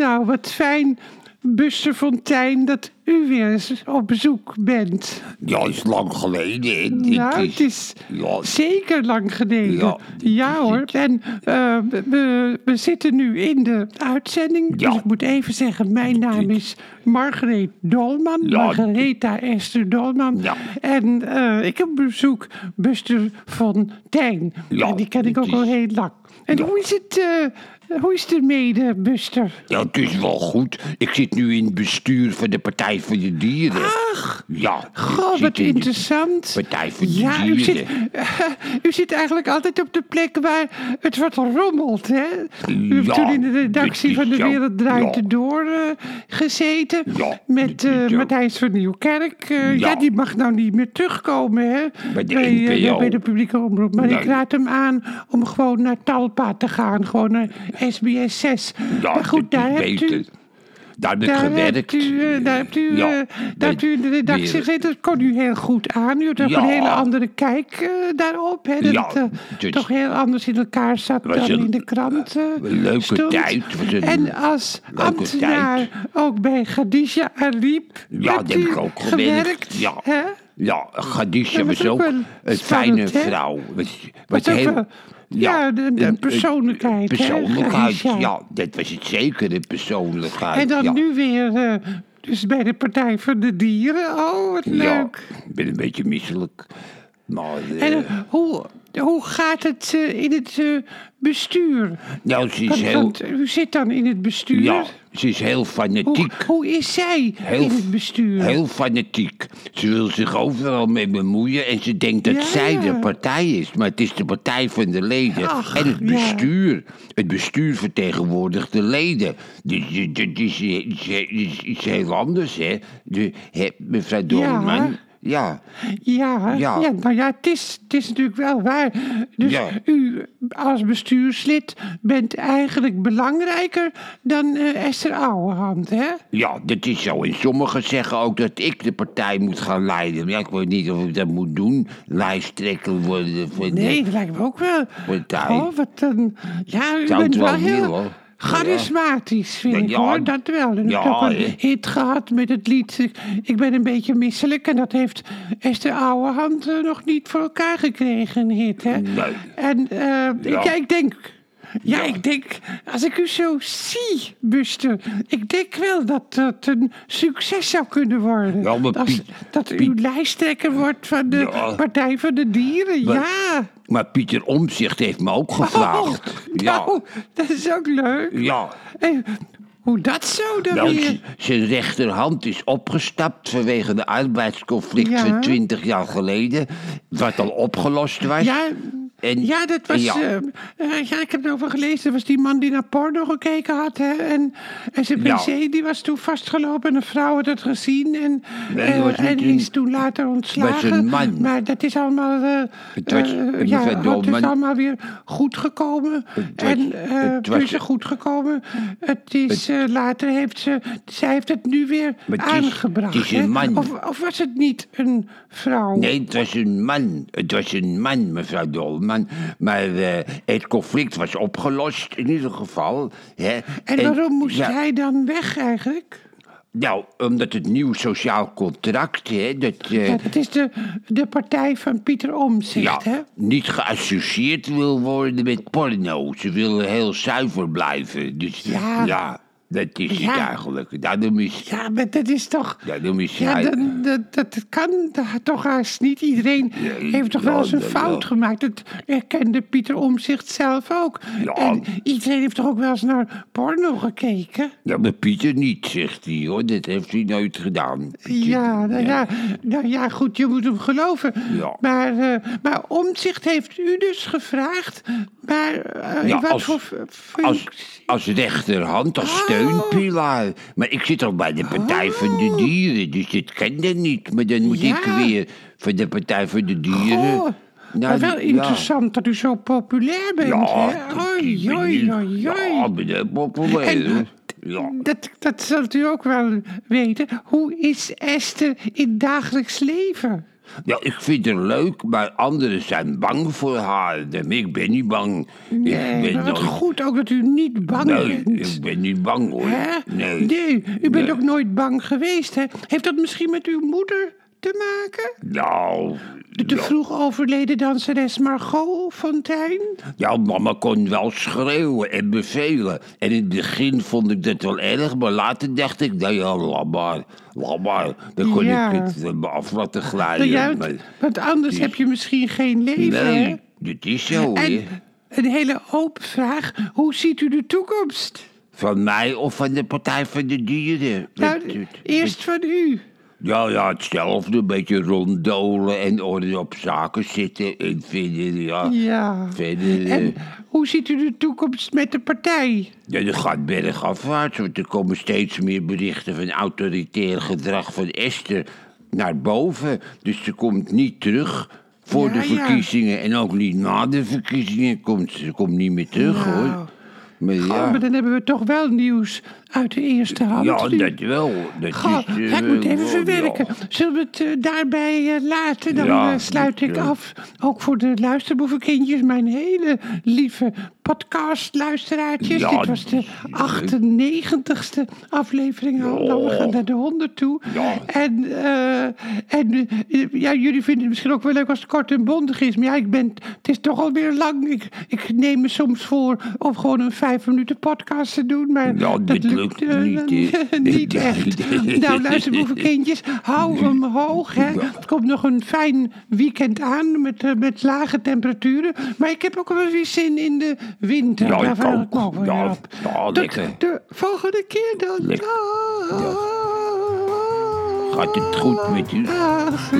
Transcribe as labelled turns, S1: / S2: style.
S1: Nou, wat fijn, Buster Fontijn, dat u weer eens op bezoek bent.
S2: Ja, is lang geleden.
S1: Nou, het is
S2: ja,
S1: zeker lang geleden.
S2: Ja,
S1: Ja, hoor. En eh, we, we zitten nu in de uitzending.
S2: Ja.
S1: Dus ik moet even zeggen, mijn naam is Margreet Dolman.
S2: Ja.
S1: Margaretha Esther Dolman.
S2: Ja.
S1: En eh, ik heb op bezoek Buster Fontijn.
S2: Ja,
S1: en die ken ik ook al heel lang. En
S2: Ja.
S1: hoe is het... eh, hoe is het ermee, Buster?
S2: ja, het is wel goed. Ik zit nu in het bestuur van de Partij voor de Dieren.
S1: Ach,
S2: Ja.
S1: Goh, wat
S2: in
S1: interessant.
S2: Partij voor de
S1: ja, u zit,
S2: Dieren.
S1: u zit eigenlijk altijd op de plek waar het wat rommelt, hè? U hebt
S2: Ja,
S1: toen in de redactie van De. Wereld Draait
S2: Ja.
S1: Door eh, gezeten.
S2: Ja,
S1: met
S2: zo.
S1: Matthijs van Nieuwkerk. Ja. Die mag nou niet meer terugkomen, hè?
S2: Bij de
S1: bij, bij de publieke omroep. Maar
S2: Nee.
S1: ik raad hem aan om gewoon naar Talpa te gaan. Gewoon naar SBS 6.
S2: Ja,
S1: maar goed, daar hebt u...
S2: Daar heb ik
S1: Daar
S2: gewerkt.
S1: hebt u, eh, daar hebt u,
S2: Ja,
S1: eh, daar hebt u in de redactie gezeten. Dat kon u heel goed aan. U had ook
S2: Ja.
S1: een hele andere kijk eh, daarop. Hè, dat
S2: Ja,
S1: het eh,
S2: dus-
S1: toch heel anders in elkaar zat dan
S2: een-
S1: in de krant
S2: een leuke
S1: stond.
S2: tijd.
S1: En als ambtenaar
S2: tijd.
S1: ook bij Khadija Ariep
S2: Ja, heb ik ook gewerkt.
S1: gewerkt.
S2: Ja.
S1: hè?
S2: Ja, Khadija was
S1: ook
S2: een fijne vrouw. Was,
S1: Was ook
S2: heel,
S1: ja, de- persoonlijkheid, hè,
S2: Persoonlijkheid, ja. Dat was het zeker, de persoonlijkheid.
S1: En dan
S2: ja.
S1: nu weer eh, dus bij de Partij voor de Dieren. Oh, wat
S2: Ja,
S1: leuk.
S2: ik ben een beetje misselijk. Maar,
S1: En eh, hoe, hoe gaat het eh, in het eh, bestuur?
S2: nou, ze is
S1: Want,
S2: heel,
S1: want u zit dan in het bestuur.
S2: ja, ze is heel fanatiek.
S1: hoe is zij
S2: Heel
S1: in het bestuur?
S2: Heel fanatiek. Ze wil zich overal mee bemoeien en ze denkt dat
S1: Ja,
S2: zij de partij is. Maar het is de partij van de leden
S1: Ach,
S2: en het
S1: ja.
S2: bestuur. Het bestuur vertegenwoordigt de leden. Dus dat is, is, is, is heel anders, hè. De, mevrouw Dolman. Ja.
S1: Ja, ja.
S2: Ja.
S1: nou ja, het is, het is natuurlijk wel waar. Dus
S2: Ja.
S1: u als bestuurslid bent eigenlijk belangrijker dan eh, Esther Ouwehand, hè?
S2: Ja, dat is zo. En sommigen zeggen ook dat ik de partij moet gaan leiden. Maar ja, ik weet niet of ik dat moet doen. Lijsttrekker worden voor
S1: Nee,
S2: de
S1: dat lijkt me ook wel.
S2: partij.
S1: Oh, wat een... Ja, u
S2: Zou
S1: bent wel heel
S2: willen.
S1: Charismatisch, vind ik
S2: ja,
S1: hoor. Dat wel. En
S2: ja,
S1: hebt ook een
S2: hè.
S1: hit gehad met het lied ik- Ik ben een beetje misselijk. En dat heeft Esther Ouwehand eh, nog niet voor elkaar gekregen, een hit, hè?
S2: Nee.
S1: En eh,
S2: Ja.
S1: ik denk... Ja, ik denk, als ik u zo zie, Buster, ik denk wel dat dat een succes zou kunnen worden.
S2: Ja, maar
S1: Als-
S2: Piet-
S1: dat u
S2: Piet-
S1: lijsttrekker wordt van de
S2: Ja.
S1: Partij voor de Dieren,
S2: Maar-
S1: ja.
S2: Maar Pieter Omzicht heeft me ook gevraagd.
S1: Oh,
S2: ja.
S1: nou, dat is ook leuk.
S2: ja.
S1: En hoe dat zo dan
S2: Nou,
S1: weer?
S2: zijn rechterhand is opgestapt vanwege de arbeidsconflict
S1: Ja.
S2: van 20 jaar geleden. Wat al opgelost was.
S1: Ja,
S2: En-
S1: ja, dat was.
S2: ja.
S1: eh, eh, ja, ik heb erover gelezen. Dat was die man die naar porno gekeken had. Hè? En, en zijn
S2: Ja.
S1: pc die was toen vastgelopen. En een vrouw had het gezien. En, eh, en
S2: een-
S1: is toen later ontslagen. Maar dat is allemaal.
S2: Het was een
S1: ja, het is allemaal weer goed gekomen.
S2: was-
S1: en
S2: het was-
S1: het is goed gekomen. Het is, later heeft ze. Zij heeft het nu weer
S2: het
S1: aangebracht.
S2: het is een man.
S1: Of, of was het niet een vrouw?
S2: Nee, het was een man. Het was een man, mevrouw Dolman. Maar eh, het conflict was opgelost, in ieder geval. Hè.
S1: En waarom moest
S2: ja,
S1: hij dan weg eigenlijk?
S2: Nou, omdat het nieuw sociaal contract, hè, dat... eh,
S1: Ja, dat is de, de partij van Pieter Omtzigt,
S2: ja,
S1: hè?
S2: niet geassocieerd wil worden met porno. Ze willen heel zuiver blijven. Dus
S1: Ja.
S2: ja, dat is
S1: Ja.
S2: het eigenlijk. Daarom is,
S1: Ja, maar dat is toch...
S2: is
S1: Ja, dat, dat, dat kan toch haast niet. Iedereen heeft toch wel eens een
S2: dat
S1: fout gemaakt. Dat erkende Pieter Omtzigt zelf ook. En iedereen heeft toch ook wel eens naar porno gekeken?
S2: Ja, maar Pieter niet, zegt hij, hoor. Dat heeft hij nooit gedaan.
S1: Ja, nou ja, nou ja, goed, je moet hem geloven. Maar, eh maar Omtzigt heeft u dus gevraagd... Maar eh, wat
S2: als-
S1: voor
S2: Als,
S1: functie?
S2: als rechterhand, als
S1: Oh.
S2: Steunpilaar. Maar ik zit al bij de Partij van de Dieren, dus dit kende niet. Maar dan moet
S1: Ja.
S2: ik weer voor de Partij van de Dieren...
S1: Oh,
S2: Nou,
S1: maar wel
S2: ja.
S1: interessant dat u zo populair bent,
S2: Ja,
S1: Oei, oei, oei,
S2: Ja, ben heel populair.
S1: En-.
S2: Ja.
S1: Dat, dat zult u ook wel weten. Hoe is Esther in dagelijks leven?
S2: Ja, ik vind haar leuk, maar anderen zijn bang voor haar. Ik ben niet bang.
S1: Nee,
S2: ik ben
S1: maar wat
S2: nooit-
S1: goed ook dat u niet bang
S2: Nee,
S1: bent.
S2: ik ben niet bang hoor.
S1: Hè?
S2: Nee.
S1: nee, u bent
S2: Nee.
S1: ook nooit bang geweest, hè? Heeft dat misschien met uw moeder te maken?
S2: Nou,
S1: De te vroeg overleden danseres Margot Fontein?
S2: Ja, mama kon wel schreeuwen en bevelen. En in het begin vond ik dat wel erg, maar later dacht ik, nou ja, laat maar. Laat maar. Dan kon
S1: Ja.
S2: ik het eh, af laten
S1: Nou
S2: glijden.
S1: ja,
S2: maar-
S1: want anders heb je misschien geen leven, hè?
S2: nee, dat is zo.
S1: En een hele open vraag. Hoe ziet u de toekomst?
S2: Van mij of van de Partij van de Dieren?
S1: Nou, eerst van u.
S2: Ja, ja, hetzelfde. Een beetje ronddolen en orde op zaken zitten. En verder, ja.
S1: Ja.
S2: Verder,
S1: En hoe ziet u de toekomst met de partij?
S2: Ja, dat gaat bergafwaarts, want er komen steeds meer berichten van autoritair gedrag van Esther naar boven. Dus ze komt niet terug voor
S1: Ja,
S2: de
S1: ja.
S2: verkiezingen en ook niet na de verkiezingen komt ze. Komt niet meer terug,
S1: Nou.
S2: hoor. Maar
S1: Oh,
S2: ja,
S1: maar dan hebben we toch wel nieuws uit de eerste hand.
S2: ja, dat wel. Dat
S1: Goh,
S2: is, eh,
S1: ik moet even verwerken.
S2: ja.
S1: Zullen we het eh, daarbij eh, laten? Dan
S2: Ja,
S1: sluit ik af. Ook voor de luisterboevenkindjes, mijn hele lieve podcastluisteraartjes.
S2: Ja,
S1: Dit was de 98ste aflevering al. Nou, we gaan naar de 100 toe. En, en ja, jullie vinden het misschien ook wel leuk als het kort en bondig is. Maar ja, ik ben, het is toch alweer lang. Ik, ik neem me soms voor om gewoon een vijf minuten podcast te doen. Maar dat lukt
S2: lukt
S1: eh, niet, echt. nou, luister, boevenkindjes, hou hem hoog. Hè. Het komt nog een fijn weekend aan met, eh, met lage temperaturen. Maar ik heb ook wel weer zin in de winter.
S2: Ja, ik
S1: Daar verheug
S2: ook.
S1: me ook weer
S2: Ja,
S1: op.
S2: ja,
S1: Tot
S2: lekker.
S1: de volgende keer dan.
S2: Lekker.
S1: Dag.
S2: Gaat het goed met u?
S1: Dag.